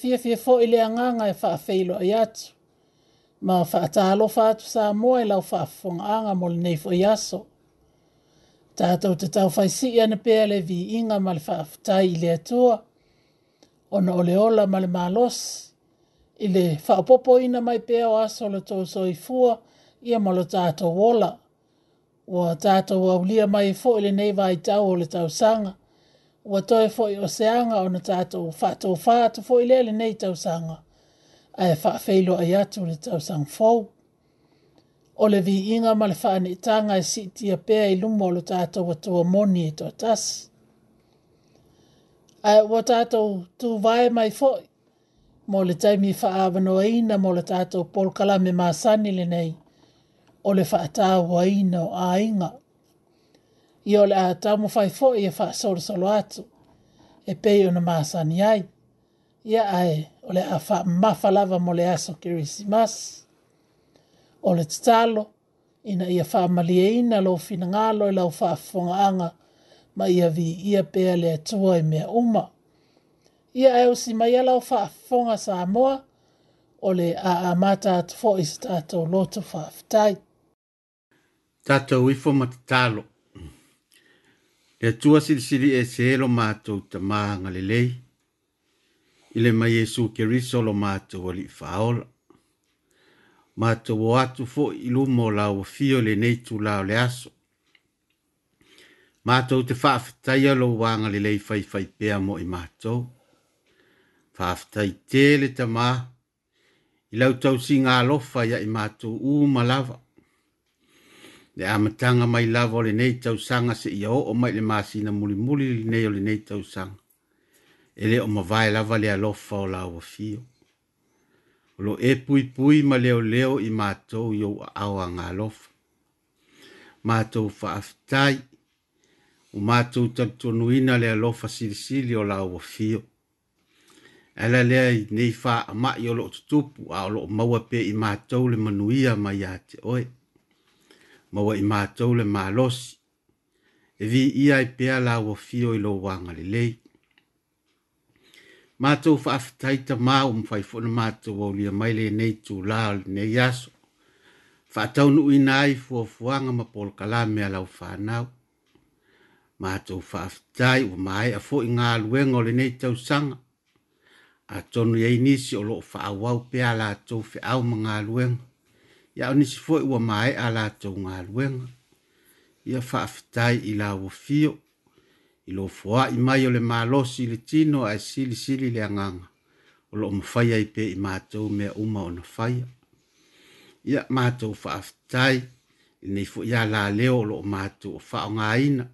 fia fia fo i le anganga e wha feilo i atu. Ma wha atalo wha atu sa moe lau wha fonga anga mo le neifo i aso. Tātou te tau fai si i ana pēr le vi inga ma le wha tai i le atua. Ona ole ola ma le malos. I le wha popo ina mai pēr o aso le tō so i fua i a malo tātou wola. Wa tātou au lia mai e fo i le neiva i tau o le tau sanga ua toe foʻi o seaga ona tatou faatofā atu foʻi lea lenei tausaga ae faafeiloai atu le sang fou o le inga ma le faaneʻitaga e siitia pea i luma o lo tatou atua moni e toatasi ae ua tatou tuvae mai foʻi mo le taimi faaavanoaina mo le tatou polokalame masani lenei o le faatauaina o aiga i ole a tamu fai fo i e wha soro solo atu. E pei o na maasani ai. Ia ai ole a wha mafalava mo le aso kirisimas. Ole tatalo ina ia wha malie ina lo fina ngalo i lau wha fonga anga ma ia vi ia pea le atua i mea uma. Ia ai usi mai ia lau wha fonga sa amoa ole a amata atu fo i sa tato loto wha aftai. Tato wifo matatalo. matatalo le atua silisili e selo matou tamāga lelei i le mai iesu keriso lo matou alii faaola matou o atu foʻi i luma o lauafia o lenei tulā o le aso matou te faafetaia lou aga lelei faifai pea mo i matou faafetai tele tamā i lau tausiga alofa iaʻi matou uma lava le amatanga mai lava o lenei tausaga seʻia oo mai i le masina mulimuli lenei o lenei tausaga e lē o mavae lava le alofa o lauafio o loo e puipui ma leoleo i matou i ou aʻaoaga alofa matou faafetai o matou talutonuina le alofa silisili o lauafio ala lea i nei faaamaʻi o loo tutupu a o loo maua pe i matou le manuia ma iā te oe ma wa ima tau le ma losi. E vi ia i pea la wa fio i lo wanga le lei. Ma tau fa afitaita ma o mwhai fona ma tau wa ulia mai le nei tu la le nei aso. Fa tau nu ina ai fua fuanga ma pol kala mea ufanao. Ma tau fa afitai wa mai a fo i ngā luenga le nei tau sanga. A tonu ya e inisi o lo fa awau pea la tau fe au ma ngā ia o nisi foʻi e ua mae a latou galuega ia faafetai i lauafio i lo foaʻi mai o le malosi i le tino ae silisili le agaga o loo mafai ai pe i matou mea uma ona faia ia matou faafetai lenei foʻi ia laleo o loo matou o faaogāina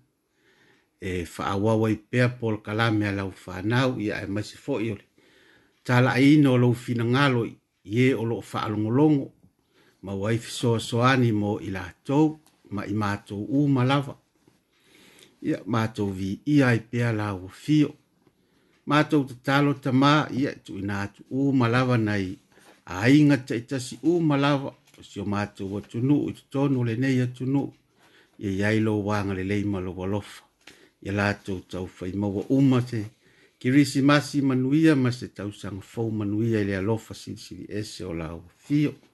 e faaauau ai pea pol kalame a lau fanau ia e maisi foʻi o le talaaiina o lou finagalo ie o loo faalogologo ma waifi so so ani mo ila to ma imato u malava ia mato vi ia i pea la o fio mato te talo ta ma ia tu ina tu u malava nai a inga ta itasi u malava o si o mato wa tunu u tonu le nei a tunu ia yailo wanga le leima lo walofa ia la to tau fai mawa umate kirisi masi manuia ma se tausang fau manuia ili alofa sinisiri ese o la o fio ia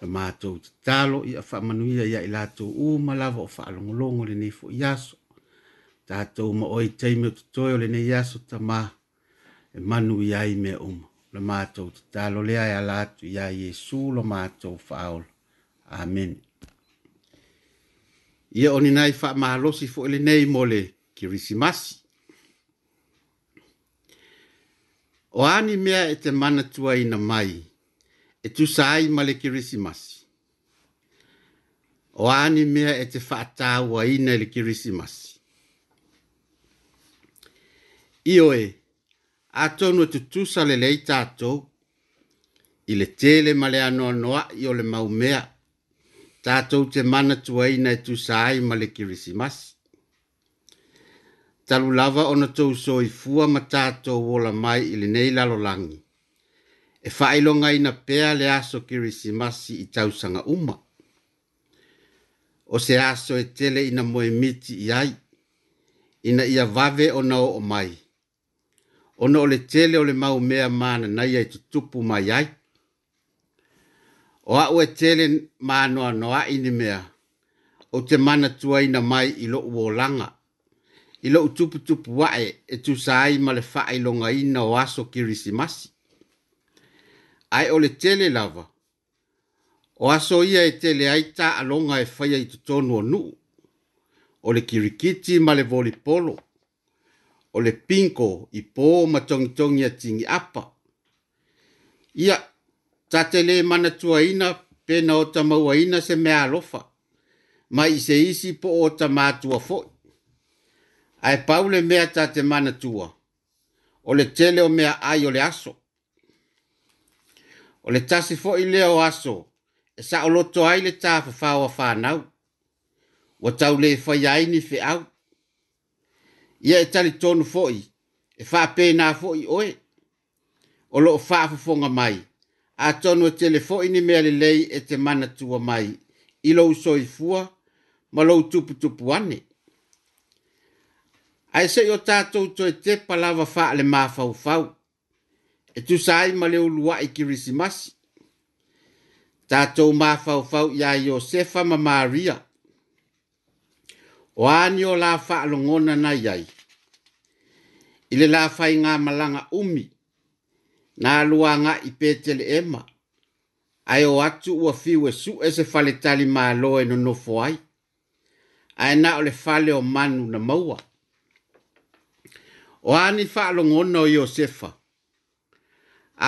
le matou tatalo ia faamanuia ia i latou uma lava o faalogologo lenei foʻi aso tatou ma oe taimi o totoe o lenei aso tamā e manu ia ai mea uma le matou tatalo lea e ala atu iā iesu lo matou faaola amen ia oninai faamalosi foʻi e lenei mo le kirisimasi o ani mea e te manatuaina mai e tusai ma le kirisimasi o ani mea e te faatāuaina i le kirisimasi io e atonu e tutusa lelei tatou i le tele ma le anoanoaʻi o le maumea tatou te mana tuaina e tusa ai ma le kirisimasi talulava ona tou soifua ma tatou ola mai i lenei lalolagi e whaelonga i na pēa le aso ki risimasi i tausanga uma. O se aso e tele ina moe miti i ai, ina ia vave o nao o mai. Ona o le tele o le mau mea mana nai ai tutupu mai ai. O au e tele mānoa noa ni mea, o te mana tua na mai i lo uo langa. I lo utupu tupu wae e tusa ai ma le whaelonga ina o aso ki ai ole tele lava. O aso ia e tele aita alonga e faya i tutonu o nuu. O le kirikiti ma le voli polo. O le pinko i pō matongitongi a tingi apa. Ia, tatele mana tua ina pena o ta maua ina se mea alofa. Ma se isi po o ta mātua foi. Ai paule mea tate te tua. O le tele o mea ai o le aso o le tasi fo i leo aso, e sa oloto ai le ta fa fawa fa Wa tau le fa yaini fe au. Ia e tali tonu fo i, e fa pe na fo i oe. O lo fa fa fonga mai, a tonu e tele fo i ni mea le lei e te mana tua mai, i lo uso i fua, ma lo tupu tupu ane. Ai se yo tatou to e te palava fa le ma fau fau e tu sai ma leo lua i kirisimasi. Tātou mā fau ia Iosefa ma Maria. O ani o la faa longona na iai. Ile la fai ngā malanga umi. Nā lua ngā i pētele ema. Ai o atu ua fiwe su e se fale tali mā loe no nofo ai. Ai nā o le fale o manu na maua. O ani faa longona o Iosefa. Iosefa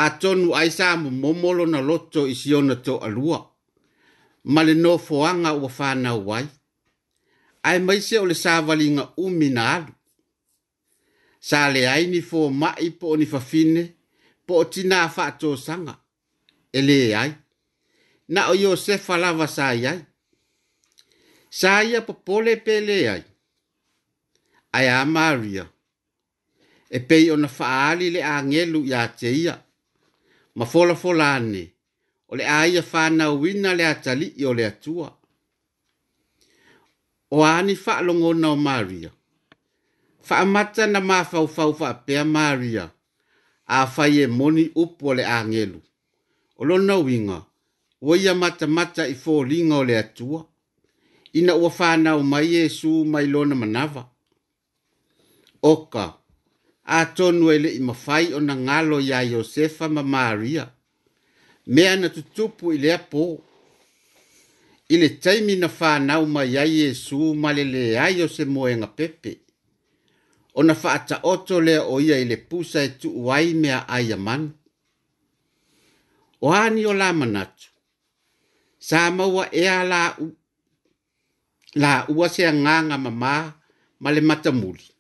a tonu ai sa momolo na loto i si ona to alua. Ma le no foanga ua whana wai. Ai mai se o le sa valinga umi na alu. Sa le ai ni fo mai po ni fafine, po o tina a wha to sanga. E le ai. Na o Iosefa lava sa ai. Sa ia po pole pe le ai. Ai a Maria. E pei ona faali le angelu ia te ia. Ia ma fola fola ane, o le aia whana wina le atali i o le atua. O ani whaalongo na o Maria. Whaamata na mafau fau wha pea Maria, a whai e moni upu o le angelu. O lo na winga, o ia mata mata i fō ringa o le atua. Ina ua whana o mai Jesu mai lona manava. Oka. Oka atonu e leʻi mafai ona galo iā iosefa ma maria mea na tutupu i lea po i le taimi na fānau mai ai iesu ma le leai o se moega pepe ona faataoto lea o ia i le pusa e tuu ai mea ai amanu o ani o la manatu sa maua ea la, u, la ua se agaga mamā ma le matamuli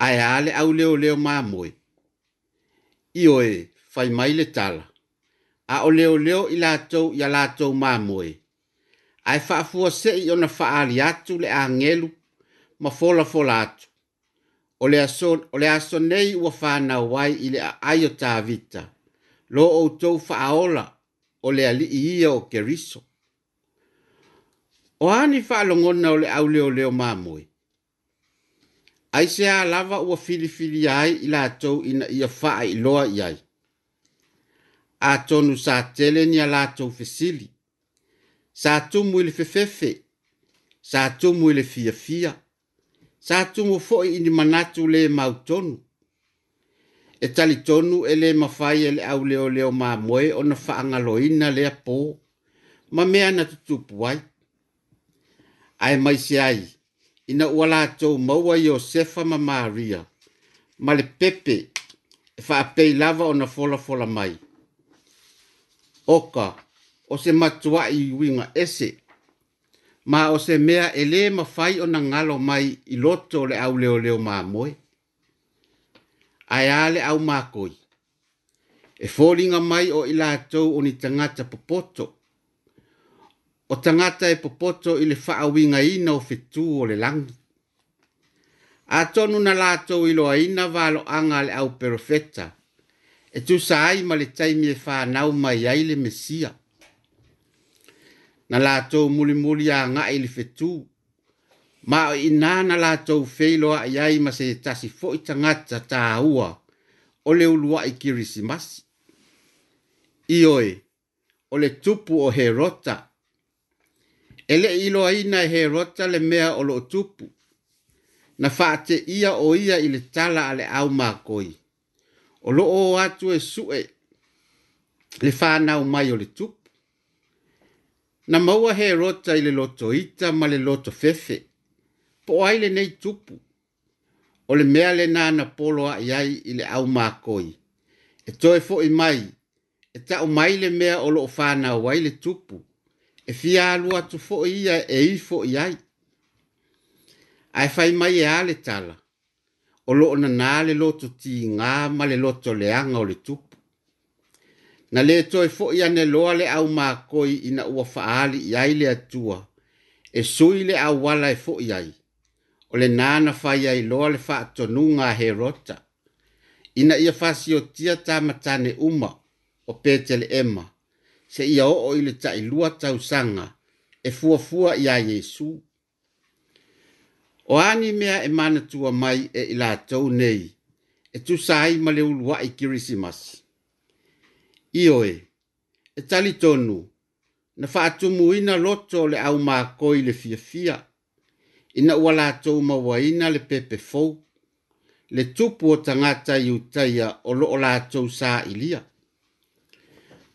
ae ale au leo leo mamoe. Io e fai mai le tala. A o leo leo i lātou i a lātou mamoe. Ae whaafua se i ona whaali atu le angelu ma fola fola atu. O le aso, o le aso nei ua whana wai i le a aio tā vita. Lo o tou whaaola o le ali i ia o keriso. O ani whaalongona o le au leo leo mamoe ai se a lava ua filifili ai i latou ina ia faa i loa i ai. A tonu sa tele ni a latou fesili. Sa tumu ili fefefe. Sa tumu ili fia fia. Sa tumu foi ini manatu le mau tonu. E tali tonu ele mafai ele au leo leo maa moe o na faa ngaloina lea po. Ma mea na tutupu wai. Ai mai se ai. Ai mai se ai ina ua latou maua iosefa ma maria ma le pepe e faapei lava ona folafola mai oka o se matuaʻi uiga ese ma o se mea e lē mafai ona ngalo mai i loto o le auleoleo mamoe aeā le aumakoi e folinga mai o i latou o ni popoto o tangata e popoto ili faa winga ina o fitu o le lang. A tonu na lato i loa ina walo anga le au perofeta, e tu sa ai le taimi e faa nau mai ai le mesia. Na lato muli muli a nga i le fitu, ma o ina na lato feilo a iai ma se tasi fo i tangata ta hua o le ulua i kirisimasi. Ioi, o le tupu o Herota, rota, ele ilo aina he rota le mea o lo tupu. Na fate ia o ia i tala ale au makoi. O lo o atu e sue le whanau mai o le tupu. Na maua he rota i loto ita ma le loto fefe. Po aile nei tupu. O le mea le nana polo a iai i au makoi. E toe fo i mai. E ta o mai le mea o lo o whanau wai le tupu e fia alua atu foʻi ia e ifoʻi ai fai mai e ale tala o loo nanā le ngā ma le lotoleaga o le tupu na le lē toe foʻi ane loa le koi ina ua faaali'i ai le atua e sui le auala e fo ai o le nana fai ai loa le faatonuga a herota ina ia tia fasiotia tamatane uma o ema se ia o ile le tai lua tau sanga e fua fua ia Yesu. O ani mea e mana tua mai e ila tau nei e tu sai ma le ulua i kirisimas. Io e, e tali tonu na fatu muina loto le au makoi le fia fia ina ua latou mauaina le pepe fou le tupu o tagata iutaia o loo latou sa'ilia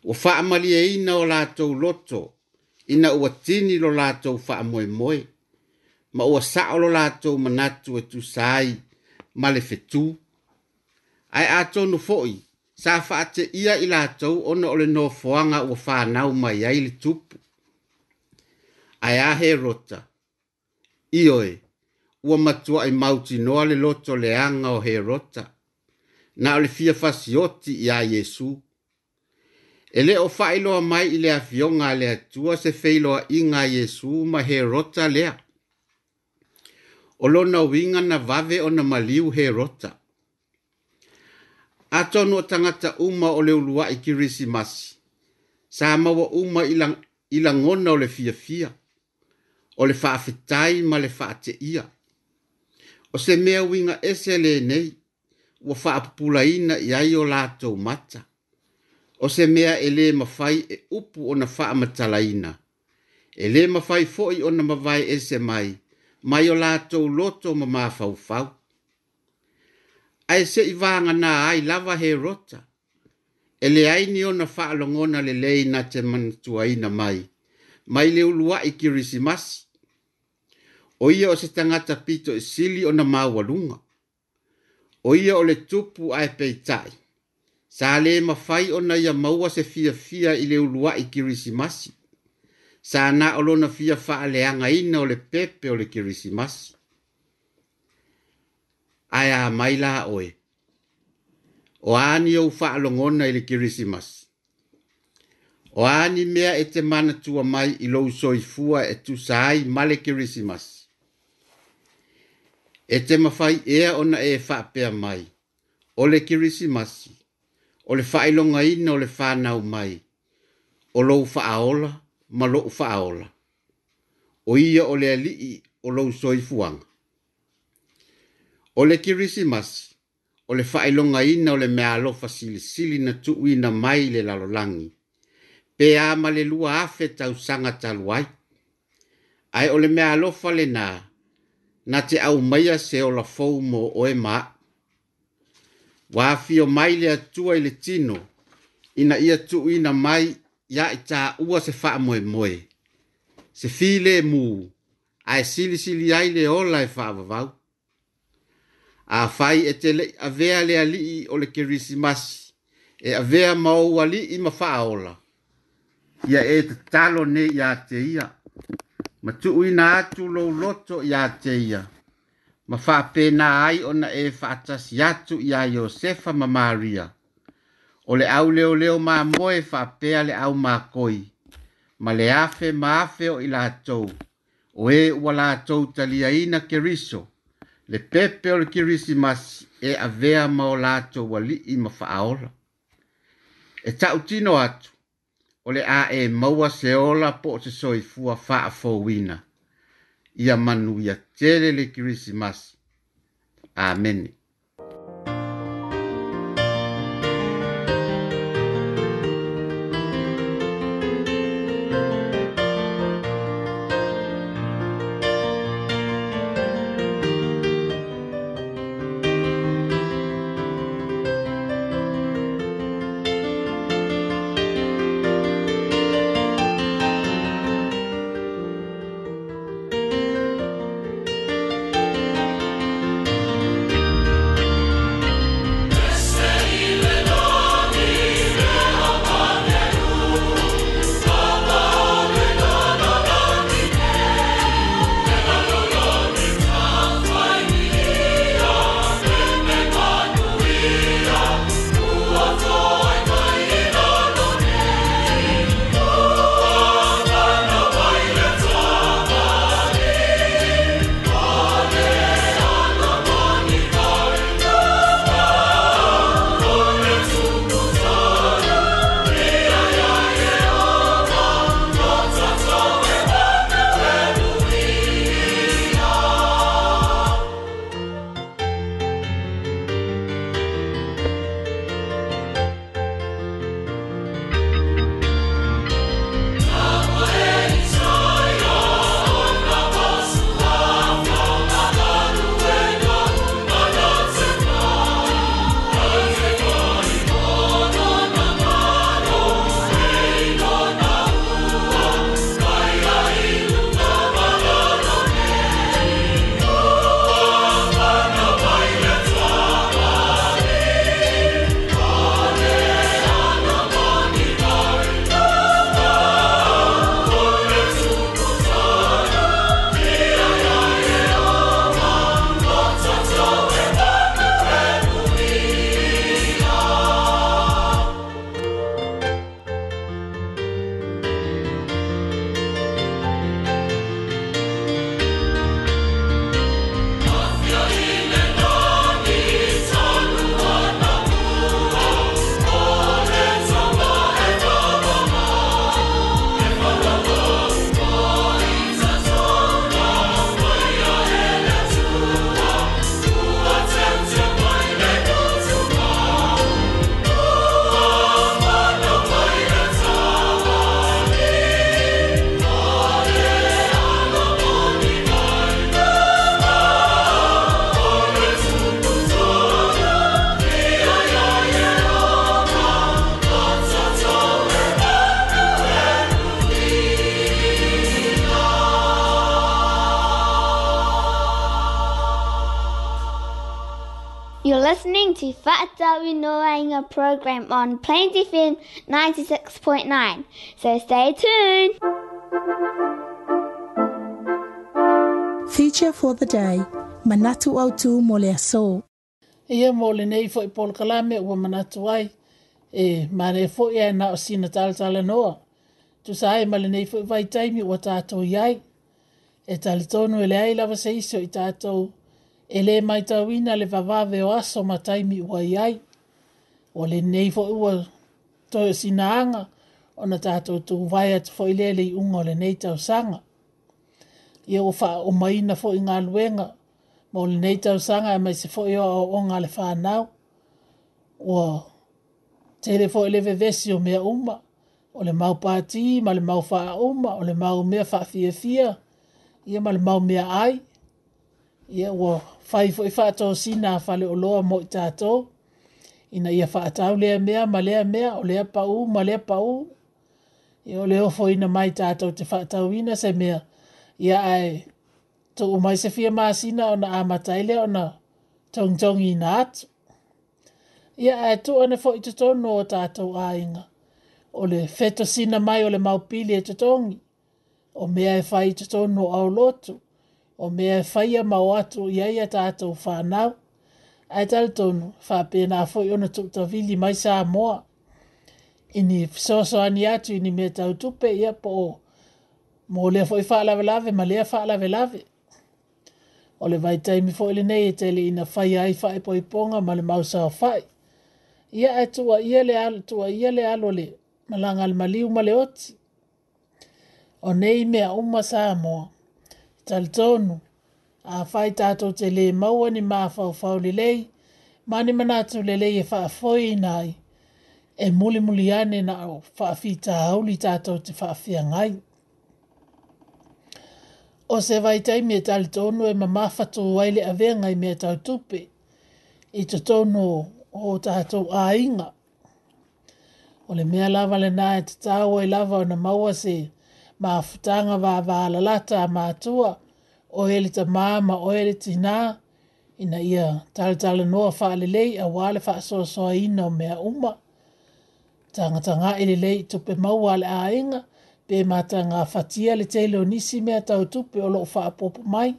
ua faamalieina o latou loto ina ua tini lo latou faamoemoe ma o sa'o lo latou manatu e tusa ai ma le fetū ae atonu fo'i sa ia i latou ona o le nofoaga ua fanau mai ai le tupu ae a herota ioe ua matua'i mautinoa le loto leanga o he rota, na o le fia fasioti iā iesu Ele le o failoa mai i le afionga le atua se failoa inga Yesu ma he rota lea. Olo na winga na vave o na maliu he rota. Atono tangata uma ole le ulua i kirisi masi. Sa mawa uma ilangona o le fia fia. O le ma le faate ia. O se mea winga ese le nei. Wa faapupulaina i aio lato mata. Mata o se mea e le mawhai e upu o na wha matalaina. E le mawhai fo'i o na mawai e se mai, mai o lātou loto ma mā fau fau. Ai se i vānga nā ai lava he rota. E le aini o na wha longona le lei na te manatuaina mai, mai le ulua i kirisimasi. O ia o se tangata pito e sili o na mawalunga. O ia o le tupu ai peitai sa le mafai ona ia maua se fia fia i le ulua i kirisimasi. Sa na olona fia faa le ina o le pepe o le kirisimasi. Aya maila oe. O ani au faa longona i le kirisimasi. O ani mea e mana tua mai i lo soifua e tu saai male kirisimasi. E te mafai ea ona e faa pea mai. O le kirisimasi o le whaelonga ina o le whanau mai, o lou whaaola, ma lou whaaola, o ia o le alii o lou soifuang. O le kirisimas, o le whaelonga ina o le mea alofa sili sili na tu ina mai le lalolangi, pe ama le lua afe tau sanga taluai, ai o le mea alofa le na, na te au maia se o la fau mo o e maa, wa fio mai le atua i le tino ina ia tuuina mai ia i ua se faamoemoe se file mu ae silisili ai le ola e faavavau afai e telei avea le alii o le kerisimasi e avea ma ou alii ma faaola ia e tatalo nei iā te ia ma tuuina atu lou loto iā te ia ma pena ai ona e faatasi siatu ia iosefa ma maria o le ʻau leoleo mamoe faapea le ʻau makoi ma le afe ma afe o i latou o ē e ua latou taliaina keriso le pepe o le mas e avea ma o latou alii ma faaola e taʻutino atu o le a e maua se ola po o se soifua faafouina ia manu ia tele le kirisimasi amene program on Plains FM 96.9. So stay tuned. Feature for the day Manatu au tu mole aso. Ia mole nei foi pol kalame ua manatu ai. E mare foi e na sina tala tala noa. Tu sa ai nei foi vai taimi o tato iai. E tali tonu ele ai lava seiso iso i tātou. E le mai tawina le vavave o aso ma taimi ua iai. o le nei fo ua toi sinaanga o na tātou tu vai atu fo ilele i unga o le nei tau sanga. Ia o wha o maina fo i ngā luenga ma o le nei tau sanga e mai se fo i o o ngā le whānau. O tele fo ilele vesi o mea uma o le mau pāti, ma le mau wha uma, o le mau mea wha fia fia, ia ma le mau mea ai. Ia o whaifo i wha tō sina a o loa mo i tātou ina ia whaatau lea mea, ma lea mea, o lea pau, ma lea pau. E o leo fo ina mai tātou te whaatau ina se mea. Ia ai, tō umai se fia māsina o na āmataile o na tongtong i nā atu. Ia ai, tō ana fo i tutono o tātou āinga. O le feto sina mai o le maupili e tutongi. O mea e fai tutono au lotu. O mea e fai a mau atu iaia tātou whanau. Ia ai tal tonu fa pe na fo yo no tuk vili mai sa mo ini so so ani atu ini meta utupe ya po mo le fo fa la la ve male fa la ve ve o le vai tai mi fo le nei e te le ina fa ai fa e poi ponga male mau sa fa ia atu wa ia le al tu wa ia le al ole malanga al maliu male ot o nei me a uma sa mo tal tonu a fai tātou te le maua ni mā whau le lei, mā ni manatu le lei e whaafoi nai, e muli muli ane na au whaafi tā hauli tātou te whaafia ngai. O se vai tai mea tali tōnu e ma mawhatu waile a vea ngai mea tau tupe, i to tōnu o tato a inga. O le mea lava le nae te tāua i e lava o na maua se, mā futanga vā vā lalata mā tua, mā o ele ta māma o ele tina ina ia tala tala noa wha lei a wale wha soa soa ina o mea uma. Tanga tanga ele lei tupe mau wale a inga pe mata ngā whatia le teile o nisi mea tau tupe o loo wha popo mai.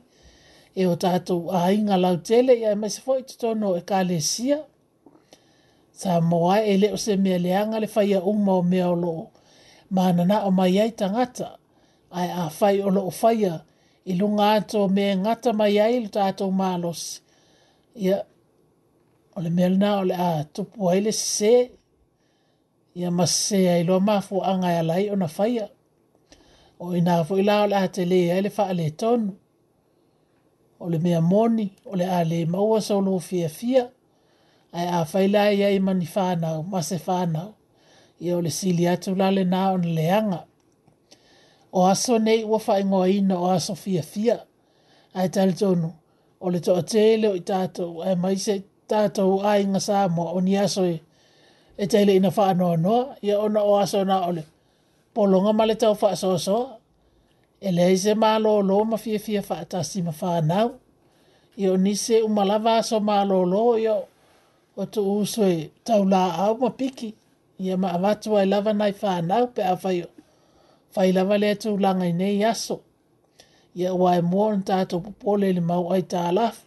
E o tātou a inga lau tele ia mai se fwoi tutono e kā sia. Sa moa e le se mea leanga le whaia uma o mea o loo. Mana na o mai ai tangata ai a whai o loo whaia i lunga ato me ngata mai ai ilu tātou mālos. Ia, o melna ole le a tupu ai se, ia masse ai lo mafu angai e alai o na faya. O ina fu ila o le a te le ai le faa le tonu. O mea moni, o a le maua sa olu fia fia. Ai a faila ai mani whanau, masse whanau. Ia o le sili atu la na o le o aso nei ua faaigoa ina o aso fiafia ae talitonu o le toʻatele o i tatou ae mai se tatou aiga sa o oni aso e, e taileina faanoanoa ia ona o aso na o le pologa ma le tau faasoasoa e leai se malōlō ma fiafia faatasi ma fanau ia o nise uma lava aso malōlō ia o tuu so e taulaau ma piki ia ma avatu ai lava nai fanau pe a fai lava le atu langa i nei aso. Ia ua e mua an tātou popole le mau ai tā laf.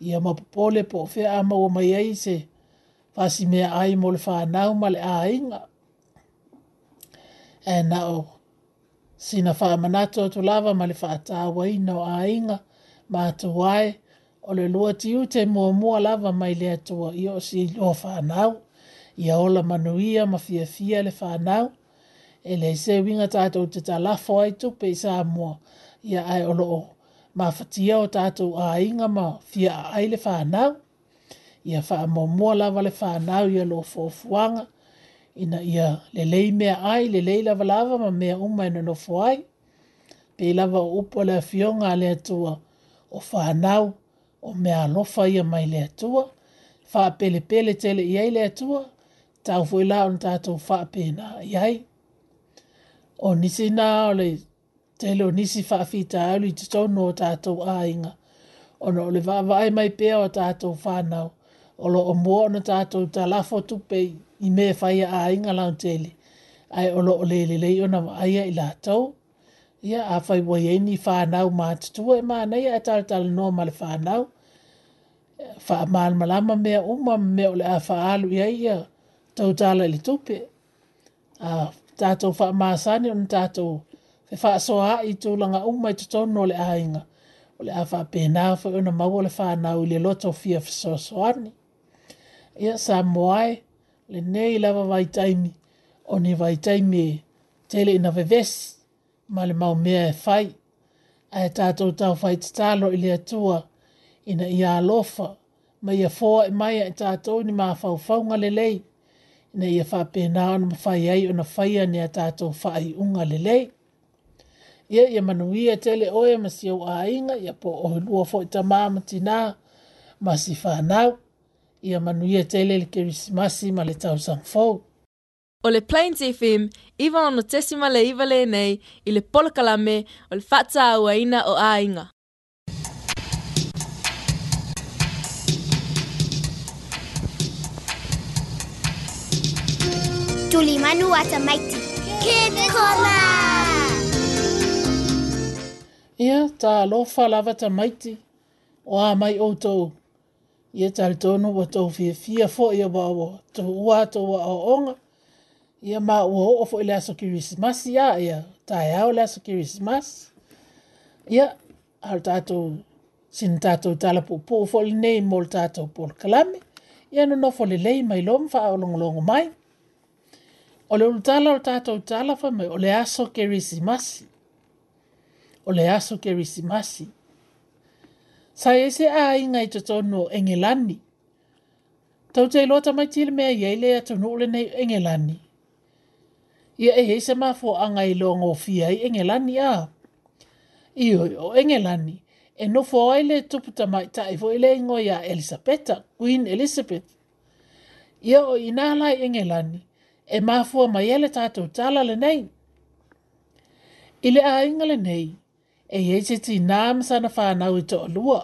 Ia ma popole po fea ama o mai ai se fasi mea ai mo le whanau ma le a inga. E na o sina wha manato atu lava ma le whaata awa ina o a inga ma atu ai o le lua ti ute mua mua lava mai le atua i o si lua whanau. Ia ola manuia ma fia fia le whanau e le se winga tātou te tā lafo ai tu pe sa mua ia ai o loo. Ma fatia o tātou a inga ma fia a ai le whānau. Ia wha mo mua lawa le whānau ia lo fōfuanga. Ina ia le lei mea ai, le lei lawa lawa ma mea umai na no fuai. Pe lawa o upo le fionga le atua o whānau o mea lofa ia mai le atua. Wha pele pele tele iai le atua. Tau fuila na tātou wha pena iai. Ia o nisi nā o le telo nisi whaafita alu i te tonu o tātou āinga. O no le vaavae mai pēa o tātou whānau. O lo o mua ona tātou ta lafo tupe i me whaia āinga lau tele. Ai o lo o le le lei ona aia i lātou. Ia a whai wai e ni whānau mā tutua e mā nei a tala tala no ma le whānau. Wha maal malama mea uma mea o le a whaalu ia ia tau tala le tupe. A tātou whaamāsani o tātou fe whaasoa a i tūlanga umai tutono o le ainga o le awha pēnā fo i una maua le whānau i le loto fia fisoasoani. Ia sa moai le nei lava vai taimi o ni vai taimi e tele ina veves ma le mau mea e fai a e tātou tau fai tatalo i le atua ina ia lofa. ma ia fōa e mai e tātou ni mā fau faunga le lei na ia whapena ona mawhai ai ona whai ane a tātou whai unga lele. Ia ia manuia tele oe ma si au a inga, ia po o lua fo i ta māma tina ma si whanau. Ia manuia tele le keris masi ma le tau sang fau. O le Plains FM, iwa ono tesima le iwa le nei, i le polakalame o le whata aua ina o a inga. Uli manu ata maiti. Ke kona! Ia, tā lofa lava ta maiti. O a mai o tau. Ia tāle tono wa tau fia fia fo ia wa awa. Tō ua tō wa a onga. Ia mā ua o fo ila so kirismas ia ia. Tā e au ila so kirismas. Ia, hal tātou sin tātou tala pō pō fo li nei mol tātou pō kalame. Ia no no fo li lei mai lom fa a longolongo mai. Ia, O le ulutala o tātou tala wha mai, o le aso ke risimasi. O le aso ke risimasi. Sa e se a inga i tatonu o engelani. Tau te loa mai tila mea iei le atonu o le nei engelani. Ia e hei se mafo anga i loa ngofia i engelani a. Iyo o engelani. E no fo ai le tupu tamai taifo i le ingo ya Queen Elizabeth. Ia o inalai engelani. Ia e mafua mai ele tātou tala le nei. I le ainga le nei, e eise ti nām sana whānau i toa lua,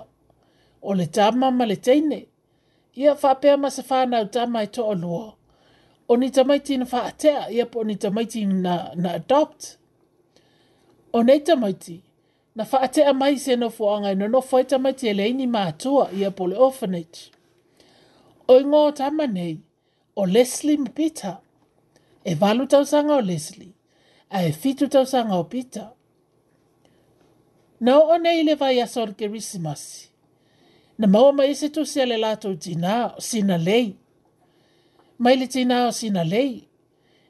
o le tama ma le teine, ia whapea ma se whānau tama i toa lua, o ni tamaiti na whaatea, ia po ni tamaiti na, na adopt. O nei tamaiti, na whaatea mai se no fuanga ina no fwaita e mai te leini mātua ia pole orphanage. O ingo tama nei, o Leslie Peter, e valu tausanga o Leslie, a e fitu tausanga o Peter. Na o nei le vai asor kerisimasi. Na maua mai se tu se le lato tina o sina lei. Mai le tina o sina lei,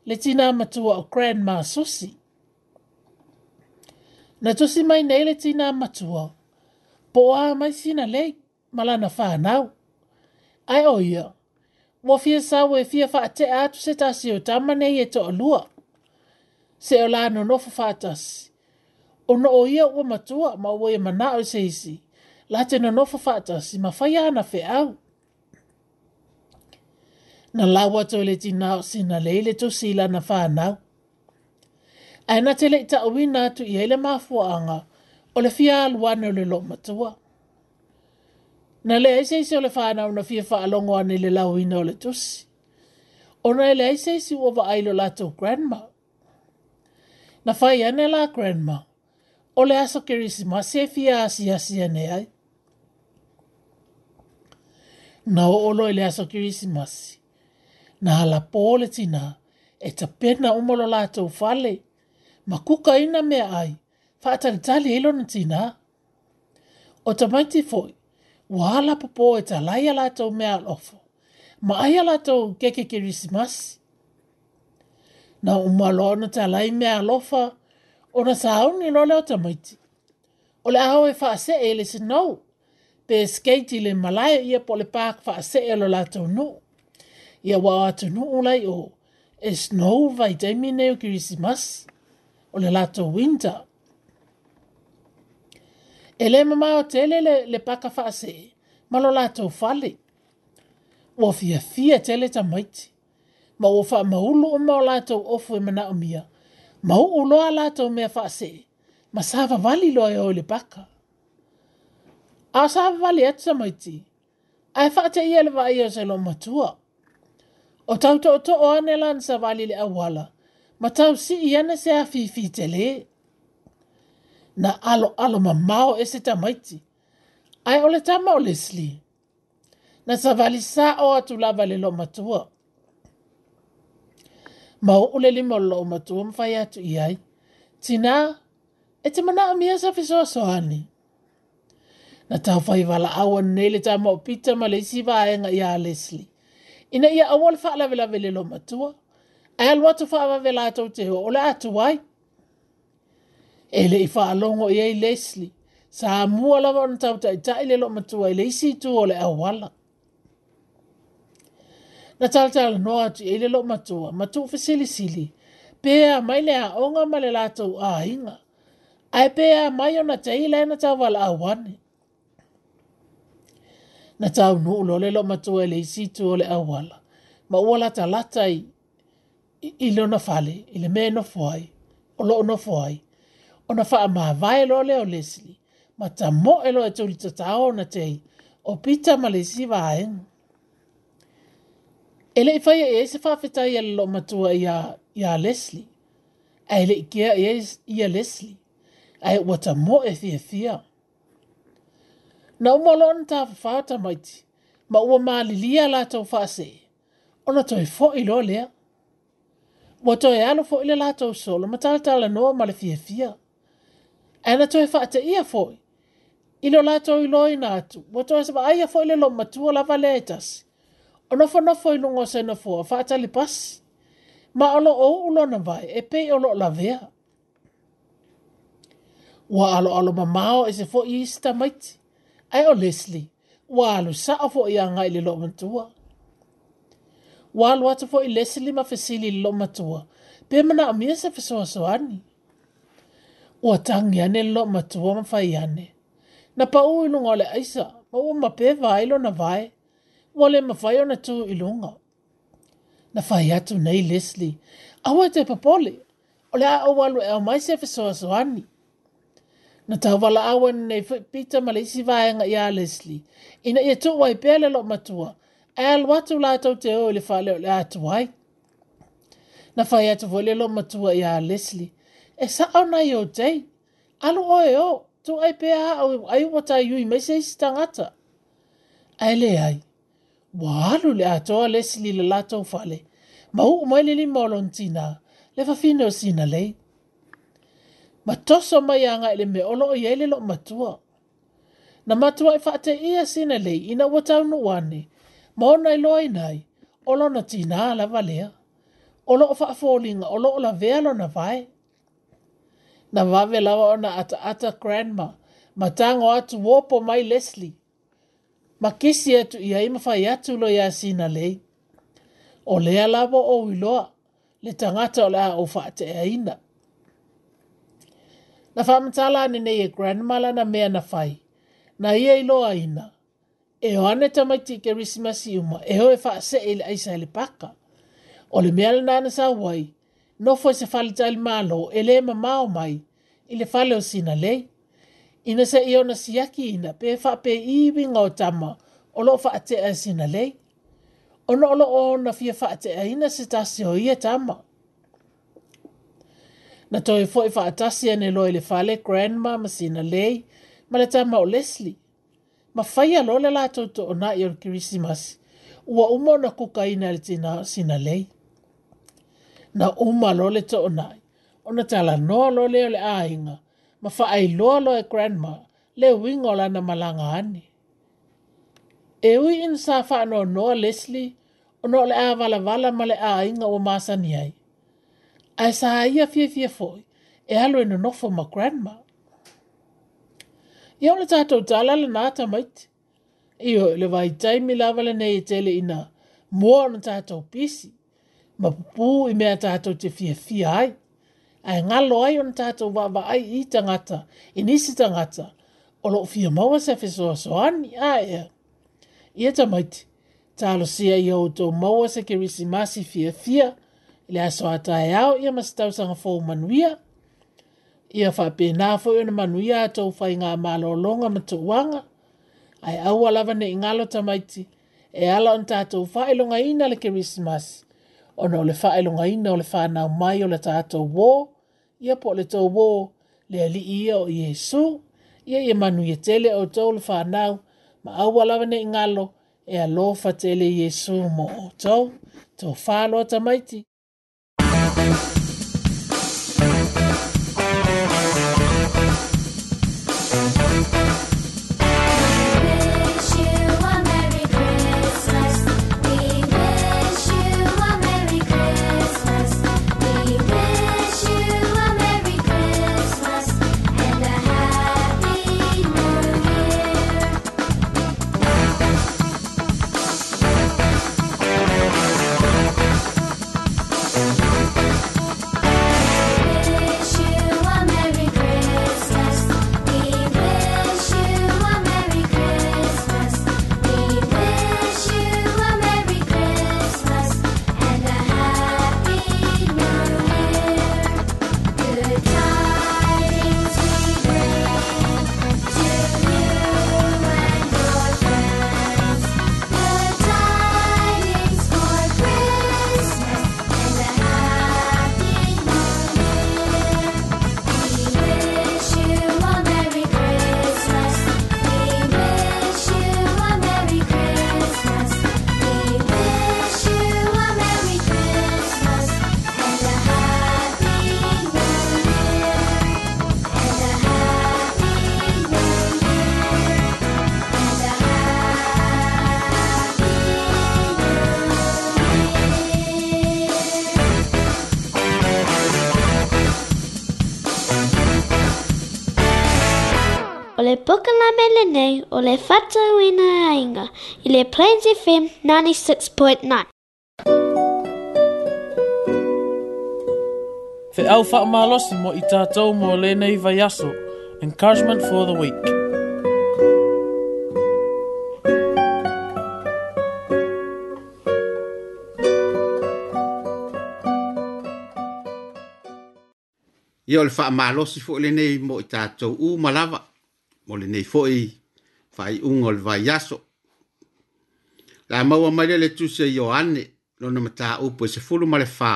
le tina matua o Grand Ma Susi. Na tusi mai nei le tina matua, po a mai sina lei, malana whanau. Ai oia. Ai oia mo fia sa we fia fa te atu se tasi o tama nei e to alua. Se o la no nofu fatas. O no o ia ua matua ma ua e mana o se isi. La te no nofu fatas ma fai ana fe au. Na la watu e le ti nao si na leile to sila na fa nao. Aina te le ita uina atu i hele mafuanga o le fia aluane o le lo matua. Na na le aise sei o le whanau na fia whaalongo ane le lau ina o le tusi. Ona na le sei si ua wa ailo lato grandma. Na whai ane la grandma. O le aso kirisi ma se fia asi asi ane ai. Na o olo le aso kirisi masi. Na hala pole tina e ta pena umolo lato fale. Ma kuka ina me ai. Fa atalitali ilo e na tina. O tamaiti wa ala popo e ta lai ala tau mea lofo. Ma ai ala tau keke kirisimas. Na umalo na ta lai mea lofa, o na sao ni lole o tamaiti. O le aho e faa se e le se nou, pe skate le malai ia po le pak faa se e lo la tau nou. Ia wa atu nou ulai o, e snow vai teimi neu kirisimas, o le la tau winter e lē mamao tele le, le paka faasee ma lo latou fale ua fiafia tele tamaiti ma ua faamaulu uma o latou ofo e manaʻomia ma uu loa a latou mea faasee ma sa vavali loa e o i le paka a o sa vavali atu tamaiti ae faateʻia le vaaia o se loo matua o tautoʻotoʻo ana e lana savali i le auala ma tausiʻi ana se afifi telē na alo alo ma mao e se tamaiti. Ai ole tama o lesli. Na savali sa o atu lava le lo matua. Ma o ule lima lo matua mfai atu iai. Tina, e te mana amia sa fiso soani. Na tau fai wala awa nele tama o pita ma le siwa aenga ia lesli. Ina ia awal faa lave lave le lo matua. Ai alu atu faa wave la atu te ho. Ole atu wai. Ele le i whaalongo i ei Leslie. Sa mua lawa ona tau tai tai le lo matua i le tu o le awala. Na tala tala noa atu i le lo matua, matu fa sili sili. Pea mai le aonga ma le latou a inga. Ai pea mai ona tei le na tau wala awane. Na tau nuu lo le lo matua i le isi tu o le awala. Ma ua ta latai i, i le fale, i me no fuai, o lo no fuai ona faa mahawai lo leo lesli. Ma ta mo elo e, e tuli ta tao na tei. O pita ma le si vaheng. Ele i faya e, e se faa ia e lo matua ia, ia lesli. A ele i kia ia, ia lesli. A e wata mo e thia thia. Na umolo ona ta fafata maiti. Ma ua maa lilia la tau faa se. Ona toi fo ilo lea. Wato e alo fo ile la tau solo. Ma tala tala noa ma le thia thia. thia. Ana toi whaata ia foi. Ilo la toi loi na atu. Mo toi sa aia foi le lo matua la valetas. O nofo nofo ilo ngō sena fua. Whaata li pas. Ma alo o ulo na vai. E pe o lo la vea. Wa alo alo ma mao e se fo i ista maiti. Ai o Leslie. Wa alo sa a fo i anga ili lo matua. Wa alo atu fo i Leslie ma fesili lo matua. Pe mana amia sa fesoa soani. Wa ua tangi ane lo matua mawhai ane. Na pa o ilunga le aisa, ma ua mape vai lo na vai, ua le mawhai o na tu ilunga. Na fai atu nei Leslie, awa te papole, o le a o walu e o mai se fesoa so Na tawala awa nei pita ma le isi vai anga ia Leslie, ina ia tu wai pele lo matua, e alu atu la tau te o le whale o le atu wai. Na fai atu vole lo matua ia Leslie, e sa o nai o te. Alo o e o, tu ai pe a o ai o ta yui me se si tangata. Ai le ai, wa alu le atoa le si li le lato fale, ma u mai le li molontina, le fa fine o sina lei. Ma toso mai anga ele me olo o yele lo matua. Na matua e fate ia sina lei ina watau no wane, ma o nai loa inai, olo na tina la valea. Olo o fa'afolinga, olo o la vea lo na vae na vave lawa ona ata ata grandma. Matango atu wopo mai Leslie. Makisi atu ia ima fai atu lo ya sina lei. O lea lawa o wiloa. Le tangata o lea ufate e aina. Na whamtala ane neye grandma lana mea na fai. Na ia ilo aina. E o ane tamaiti ke risimasi uma. E ho e fa se ele aisa ele paka. O le mea lana ane sa wai nofo i se fale tali malo e le ma mao mai i le fale o sina lei. Ina se i ona si yaki ina pe fa pe iwi nga o tama o lo fa ate a sina lei. Ono o lo o na fia fa ate a ina se tasi o ia tama. Na toi fo i fa atasi ane lo i le fale grandma ma sina lei ma le tama o Leslie. Ma faya lo le lato to o na i o Christmas ua umo na kukaina le tina sina lei na uma lole to onai. Ona tala no lole ole ainga. Ma fa ai lo lo e grandma le wingola na malanga ani. E ui in safa no no Leslie ono le avala vala male ainga o masani ai. Ai sa ia fie fie foi e alo no fo ma grandma. Ia ona tato tala le nata maiti. Iho le vai taimi lava le nei e tele ina mua ona tato pisi ma pupu i mea tātou te fia fia ai. Ai ngalo ai on tātou wa wa ai i tangata, i nisi tangata, o lo fia maua sa fe soa soa ni a e. Ia tamaiti, tālo sia i au tō maua sa ke risi masi fia fia, le aso ata e au ia masitau sanga fōu manuia. Ia wha pē nāfo ia na manuia atou whai ngā mālo longa mato wanga. Ai au alawane i ngalo tamaiti, e ala on tātou whai longa ina le ke risi masi ona o le faailoga ina o le fanau mai o le tatou wō ia po le tou wō le alii ia o iesu ia ia manu ia tele outou le fanau ma au lava neʻi galo e alofa tele iesu mo outou tofā loa tamaiti le poka la mele nei o le fata uina ainga i le Plains FM 96.9. Te au whaamalosi mo i tātou mō lēnei vai aso. Encouragement for the week. Ia o le whaamalosi fo i lēnei mo i tātou u malawa mo le nei foi fai un ol vai yaso la mau a mai le tuse yoane lo no mata upo e se fulu male fa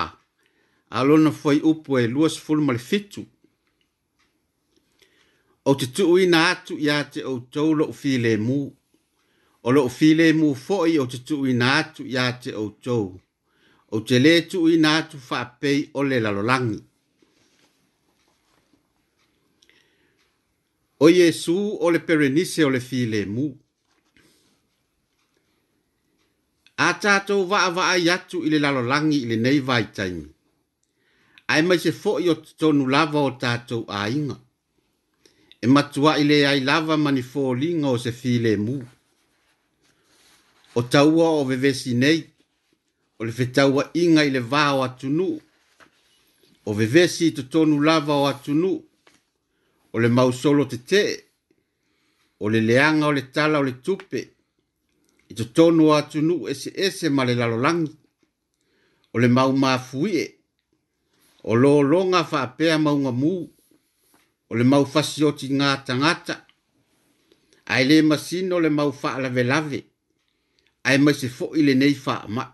a lo no foi upo e luas fulu male fitu o te tu ui na atu ya te o tau lo u file mu o lo u file mu foi o te tu ui na atu ya te o tau o te le tu ui na atu fa pei o le lalolangi langi o Iesu o le perenise o le filemu. A tātou wa awa ai atu i le lalolangi i le nei vai taimi. Ai mai se fo i o tonu lava o tātou a inga. E matua i le ai lava mani fō linga o se filemu. O taua o vevesi nei, o le fetaua inga i le vā o atunu. O vevesi i to tonu lava o atunu. O o le mau solo te te, o le leanga o le tala o le tupe, i to tono atu nu e se ma le lalolangi, o le mau mafuie, o lo longa fa apea maunga mu, o le mau fasioti ngata ngata, ai le masino le mau fa lave lave, ai mai se fo ile nei fa ma.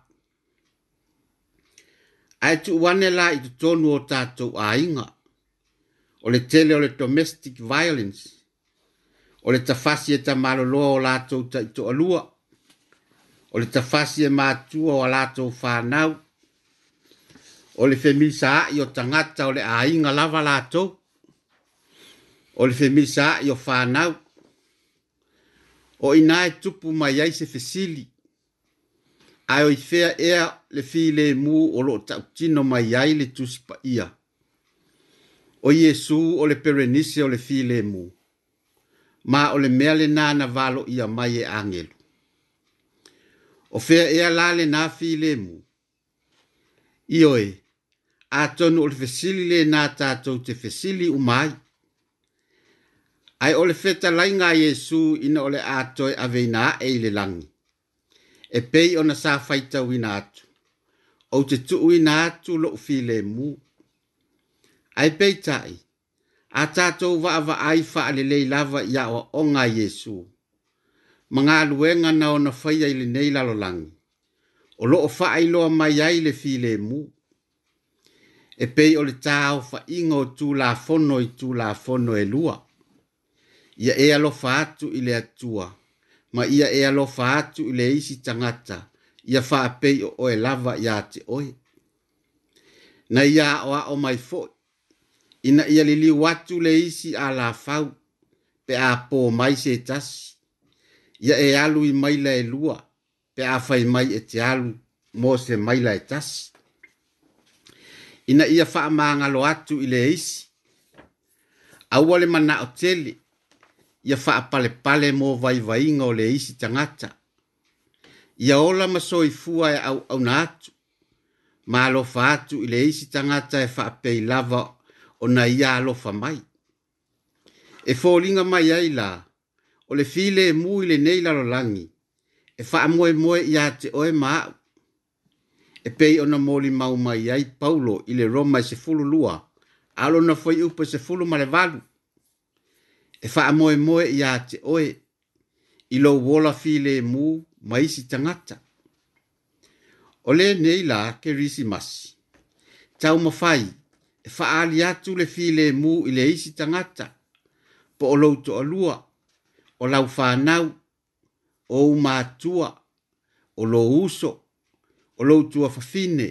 Ai tu wane la i to tono o tatou a inga, o le tele o le domestic violence o le tafasi e tamaloloa o latou taʻitoʻalua o le tafasi e matua o a latou fanau o le femilisaaʻi o tagata o le aiga lava latou o le femilisaaʻi o fanau o inā e tupu mai ai se fesili ae o i fea ea le filemū o loo taʻutino mai ai le tusi paia o Iesu o le perenisi o le filemu, ma o le mea le nana valo ia mai e angelu. O fea ea la le na filemu, ioe, a tonu o le fesili le na tatou te fesili umai, ai o le feta lai ngā Iesu ina o le atoe a veina e le langi, e pei ona sa faita wina atu, o te tuu wina atu lo filemu, filemu, ai peitai a tatou vaava ai faalelei lava ia o aʻoga a iesu ma galuega na ona faia i lenei lalolagi o loo faailoa mai ai le filemu e pei o le taofaʻiga o tulafono i tulafono e lua ia e alofa atu i le atua ma ia e alofa atu i le isi tagata ia faapei o e oe lava iā te oe na ia aʻoaʻo mai foʻi ina ia lili watu le isi a la fau pe a po mai se tasi. Ia e alu i mai la e lua pe a fai mai e te alu mo se mai la e tasi. Ina ia faa maa atu i le isi. Aua le mana o tele, ia faa pale pale mo vai vai o le isi tangata. Ia ola maso i fua e au, au na atu. Ma alo faa atu i le isi tangata e faa pei lava o o na ia alofa mai. E fōlinga mai ai la, o le file e mui le nei lalolangi, e wha amoe moe ia te oe maa. E pei ona na mōli mau mai ai Paulo i le Roma i se fulu lua, alo na fwai upa se fulu male valu. E wha amoe moe ia te oe, i lo wola file e mu mai si tangata. O le nei la ke risi masi. Tau mawhai, faali e atu le filemu i le isi tangata, po o lou toʻalua o lau fānau ou mātua o lou uso o lou tuafafine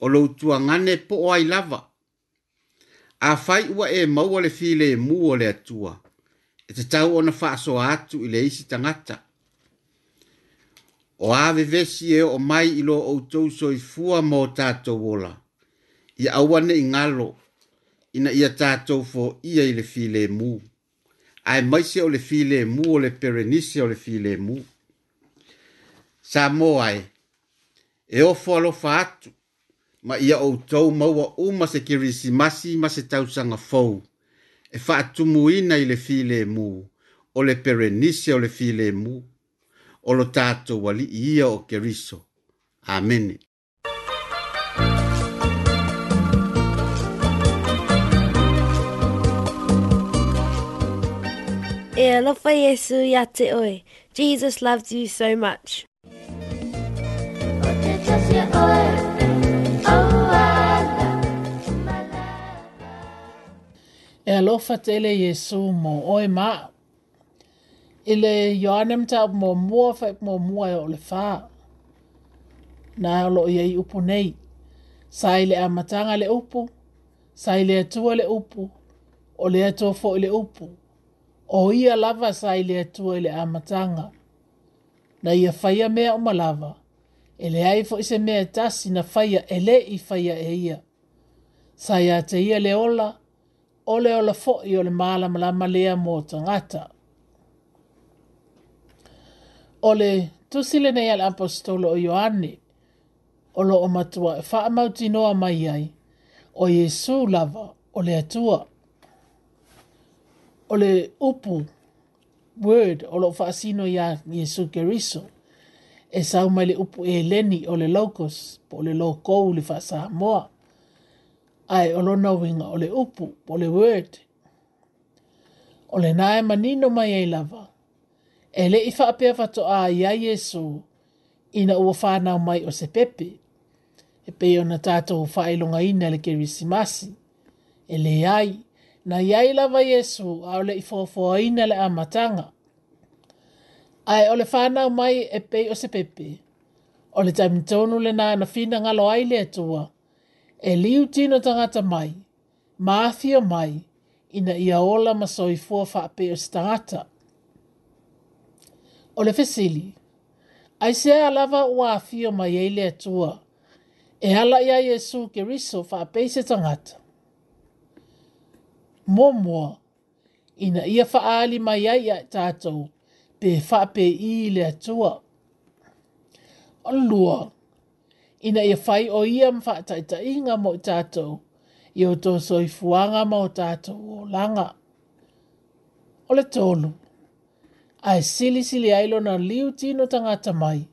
o lou tuagane po o ai lava afai ua e maua le filemu o le atua e tatau ona faasoa atu i le isi tangata. o vesi e oo mai i lo outou soifua mo tatou ola ia aua ne i galo ina ia tatou foia i le filemu ae maise o le filemu o le perenise o le filemu sa mo ai e ofo alofa atu ma ia outou maua uma se kirisimasi ma se tausaga fou e faatumuina i le filemu o le perenise o le filemu o lo tatou alii ia o keriso amene E alofa Yesu ya te oe. Jesus loves you so much. E alofa tele Yesu mo oe ma. I le yoane mta mo mua fai mo mua e o le fa. Na alo i ei upu nei. Sa i le amatanga le upu. Sa i le atua le upu. O le atua fo le upu. Sa le upu o ia lava sa i le atua i le amatanga. Na ia faia mea o malava, e le aifo i se mea tasi na faia e le i faia e ia. Sa ia te ia le ola, o le ola fo i ole maala malama lea mō tangata. Ole tusile nei al apostolo o Ioane, olo o matua e wha amauti noa mai ai, o Jesu lava o le atua o le upu word o lo faasino ia Yesu Keriso e sau mai le upu e leni o le locos po le lokou le faasa moa ai o lo nawinga o le upu po le word o le nae manino mai e lava e le ifa apea fato a ia Yesu ina ua whanau mai o se pepe e peo na tātou whaelonga ina le kerisimasi e le ai na iai lava Yesu a o le i fofoaina le amataga ae o le mai e pei o se pepe ole o le taimitonu lenā na fina galo ai le atua e liu tino tagata mai maafio mai ina ia ola ma soifua faapei o se tagata o le fesili aisea a lava ua afio mai ai le atua e ala ia iesu keriso faapei se tagata momo ina ia faali mai ai a tātou pe whape i le atua. Onlua, ina ia fai o ia i inga mo tātou i o tō soi fuanga mo tātou o langa. O le tōlu, ai sili sili ai lo na liu tino tangata mai.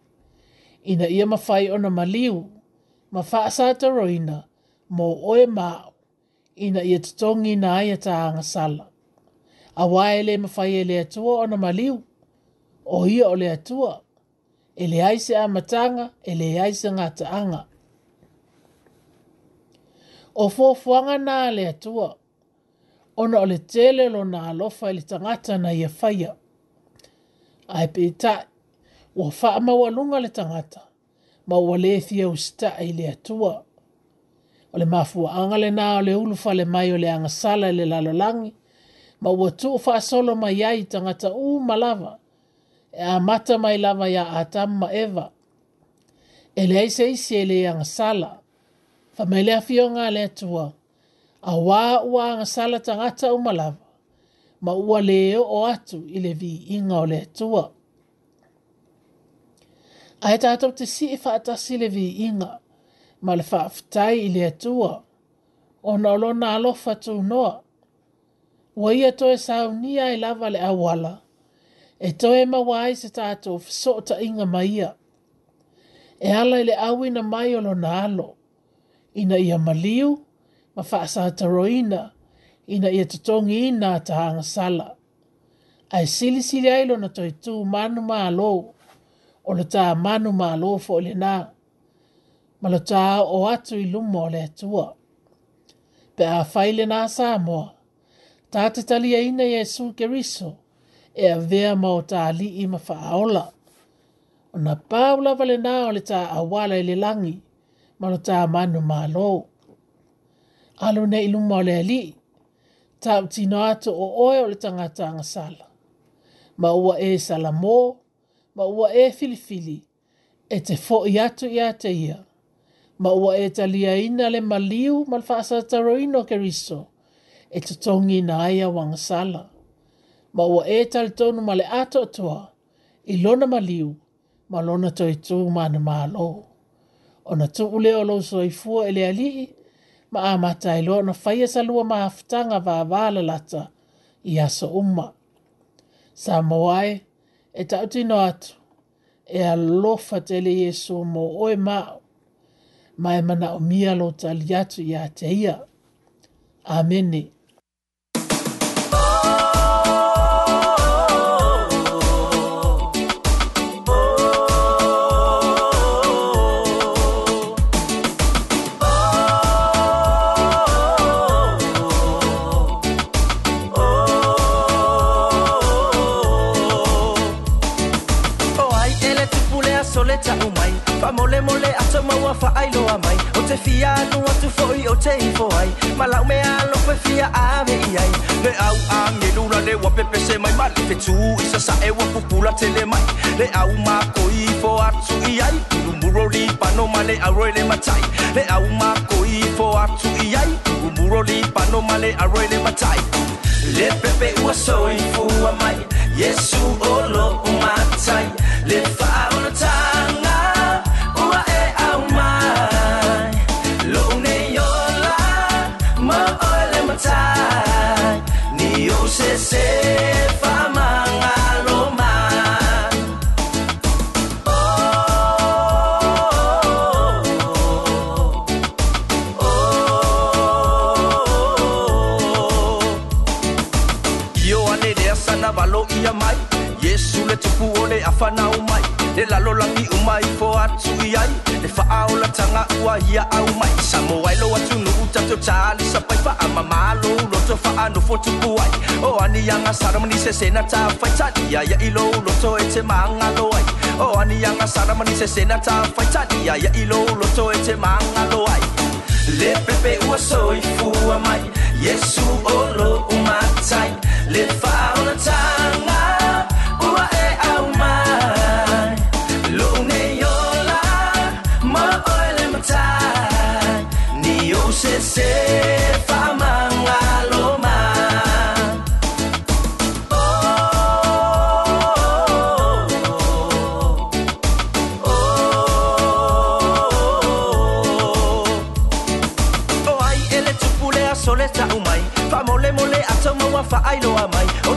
Ina ia mawhai ona maliu, mawhaasata roina, mō oe maa ina ia tutongi na ia ta angasala. A wae le mawhai e le atua o na maliu, o ia o le atua, e le aise a matanga, e le aise ngā taanga. O fōfuanga nā le atua, ona o le tele lo nā alofa i e le tangata na ia whaia. Ai pētai, o wha mawalunga le tangata, ma mawale thia ustai e le atua ole o le na ole o le ulu faalemai o le agasala i le lalolagi ma ua tuu faasolo mai ai tagata uma lava e amata mai lava iā atamu ma eva ele leai se isi ai sala fa faamai le afioga e a le atua auā ua agasala tagata uma lava ma ua lē o atu i le viiga o le atua ae tatou te ta faatasi le viiga ma le whaafutai i le atua. O na olo na alofa noa. Wa ia toe saunia e lava le awala. E toe mawai se tato fisota inga maia. E ala le awi na mai olo na alo. Ina ia maliu, ma whaasa taroina. Ina ia tutongi ina tahanga sala. Ai sili sili ailo na toi manu maa lo. Olo manu maa lo fo ili naa ma o atu i lumo le atua. Pe a whaile nā sā moa, tā te tali ina i Esu Geriso, e a vea ma o tā li i mawha O na pāula vale nā o le tā awala i le langi, ma lo tā manu mā lō. Alu ne i lumo le ali, tā utina atu o oe o le tangata anga sala. Ma ua e sala mō, ma ua e filifili, e te fo i atu i a ia. Te ia ma ua e talia ina le maliu ma le faasataroino keriso e totogi na aia uagasala ma ua e talitonu ma le atoatoa i lona maliu ma lona toetū manamālō ona tuu lea o lou soifua e le alii ma amataeloa ona faia salua ma afataga vavalalata i aso uma sa moae e, e taʻutino atu e alofa tele iesu mo oe maʻo mai mana o mia lo tali atu ia te ia. Amene. Amene. fa mole mole aso maua fa ai loa mai o te fia no atu foi o te ifo ai ma lau me a lo koe fia a me i ai le au a me luna le wa pepe se mai mali te tu isa sa e wa pupula te le mai le au ma koi fo atu i ai kuru muro li pano ma le au le matai le au ma koi fo atu i ai kuru muro li pano ma le au le matai le pepe ua soi fua mai Yesu o lo umatai le fa ona tai pantai Ni OCC Ia mai Yesu le tupu ole afanau mai le lalolagi umai foatui ai e fa'aolatanga ua ia aumai sa moai loa tunuu tatotali sapai fa'amamālou loto fa'anofo tupu ai o aniaga saramani sesena tafaitali aia'i lou loto e te māgalo ai o aniaga saramani sesena tafaitali aia'i lou loto e te māgalo ai le pepe ua soifua mai iesu o lo'u matai le fa'aolatai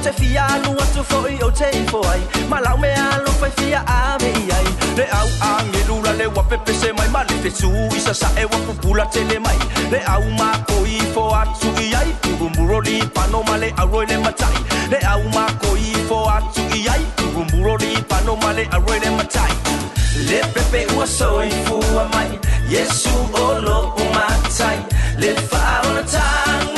te fia nu atu fo i o te foi ma lau me a lo fai fia a me ai le au a ngi lula le wa pepe se mai ma le fesu i sa sa e wa pupula te le mai le au ma ko i fo atu i ai bumburo li pano ma le au le matai le au ma ko i fo atu i ai bumburo li pano ma le au le matai le pepe ua soifua mai Yesu o lo'u matai le fa'aonatāga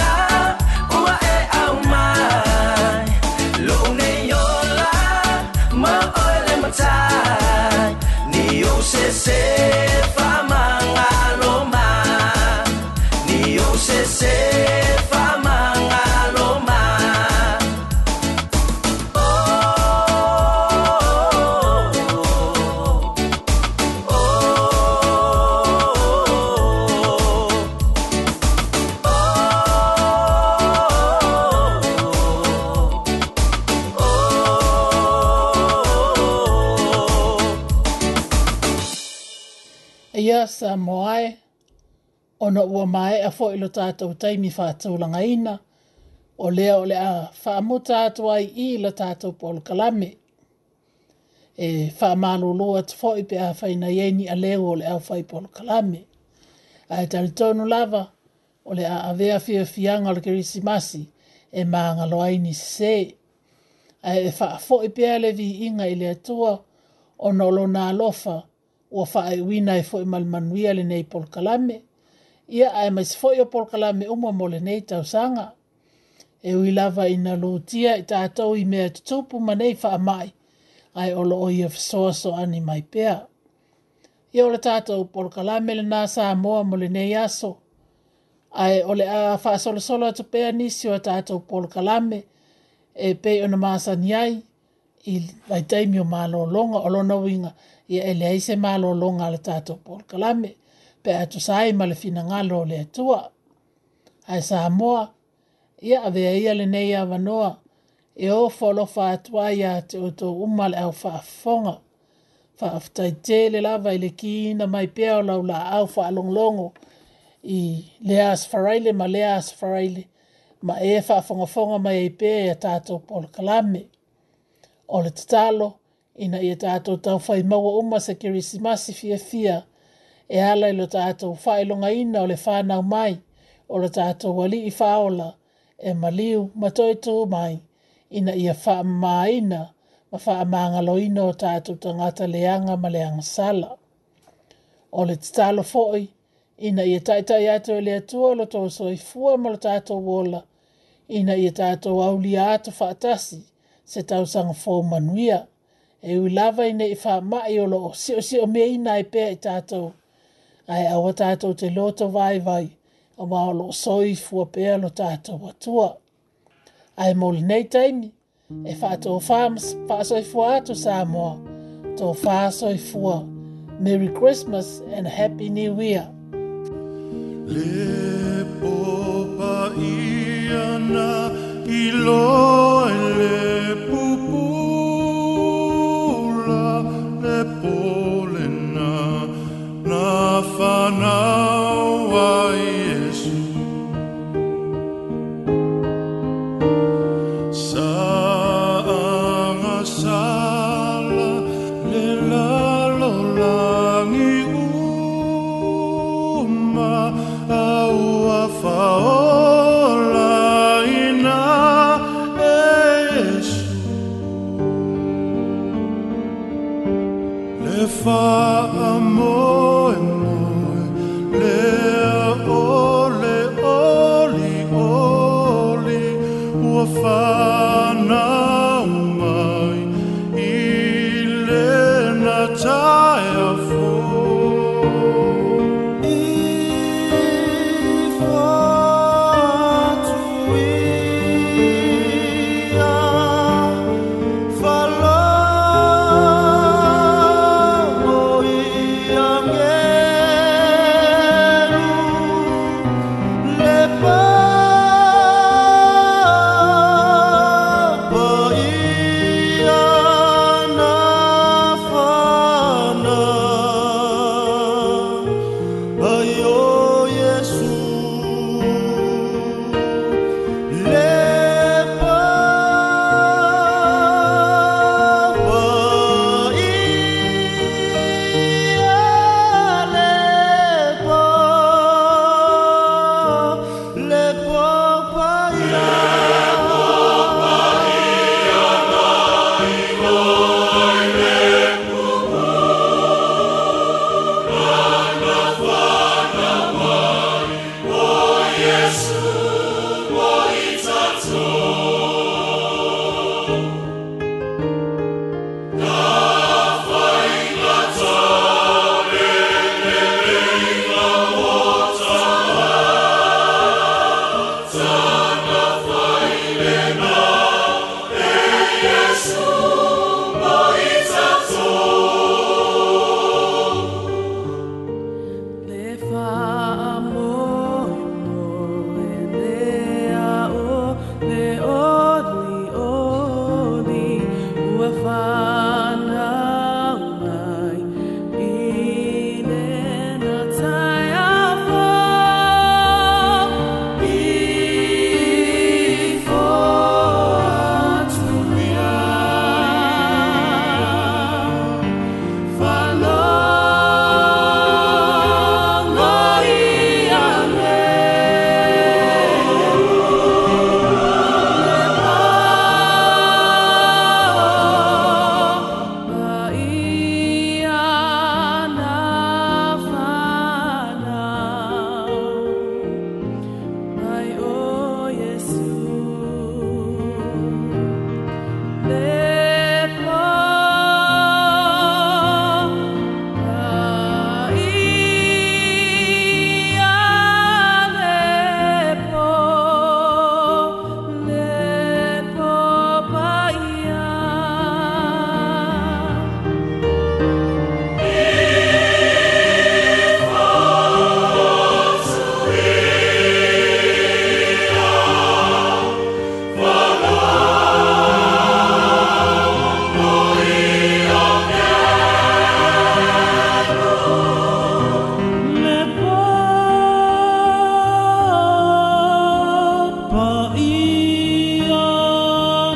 sa mo ai ona ua mai a fo ilo tātou taimi whātou langa ina o lea o lea whaamu tātou ai i la tātou polo kalame e whaamalo loa tu fo i pe a whaina ieni a leo o lea whai polo kalame a e tali tonu lava o lea a vea fia fianga o kerisi masi e maanga loaini se a e wha fo i pe a le vi inga i lea tua o nolo na alofa o ua faaiʻuina e foʻi ma le nei lenei kalame. ia ae ma se foʻi o kalame uma mo tau sanga. e ui lava ina lotia i tatou i mea tutupu ma nei faamaʻi ae o loo ia fesoasoani mai pea ia o le tatou polokalame lenā samoa mo lenei aso ae o le a faasolosolo atu pea nisi o a tatou kalame e pei ona masani ai i taimi o malōloga o lona uiga ia e leai se malōloga a le tatou paul kalame pe atu sa ai e ma le finagalo o le atua ae samoa ia avea ia lenei avanoa e o lofa atu ai iā te outou uma le ʻau faafofoga faafetaitē le lava i le kiina mai pea o lau laau faalogologo i le asafaraile ma le asafaraile ma e faafogafoga mai ai pea ia tatou paul kalame o le tatalo ina ia tātou tau whai maua uma se ke risimasi fia fia e ala ilo tātou whai longa ina o le whānau mai o le tātou wali i whāola e maliu matoito mai ina ia whaamā ina ma whaamā ngalo ina o tātou tangata leanga ma leanga sala. O le tatalo fo'i, ina ia taitai ato e lea tua lo tō soi fua ma lo tātou wola ina ia tātou aulia ato whaatasi se tau sanga fō manuia. e ulava ina i wha i o loo si o si o mea ina e i tātou ai awa tātou te loto vai vai a wā o loo soifua pēa lo tātou atua ai moli nei taimi e wha tō wha soifua atu Samoa tō wha soifua Merry Christmas and Happy New Year Le popa iana i loe le pupua polena na fanawa Jesu sa angasala lelalo langi far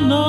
Não.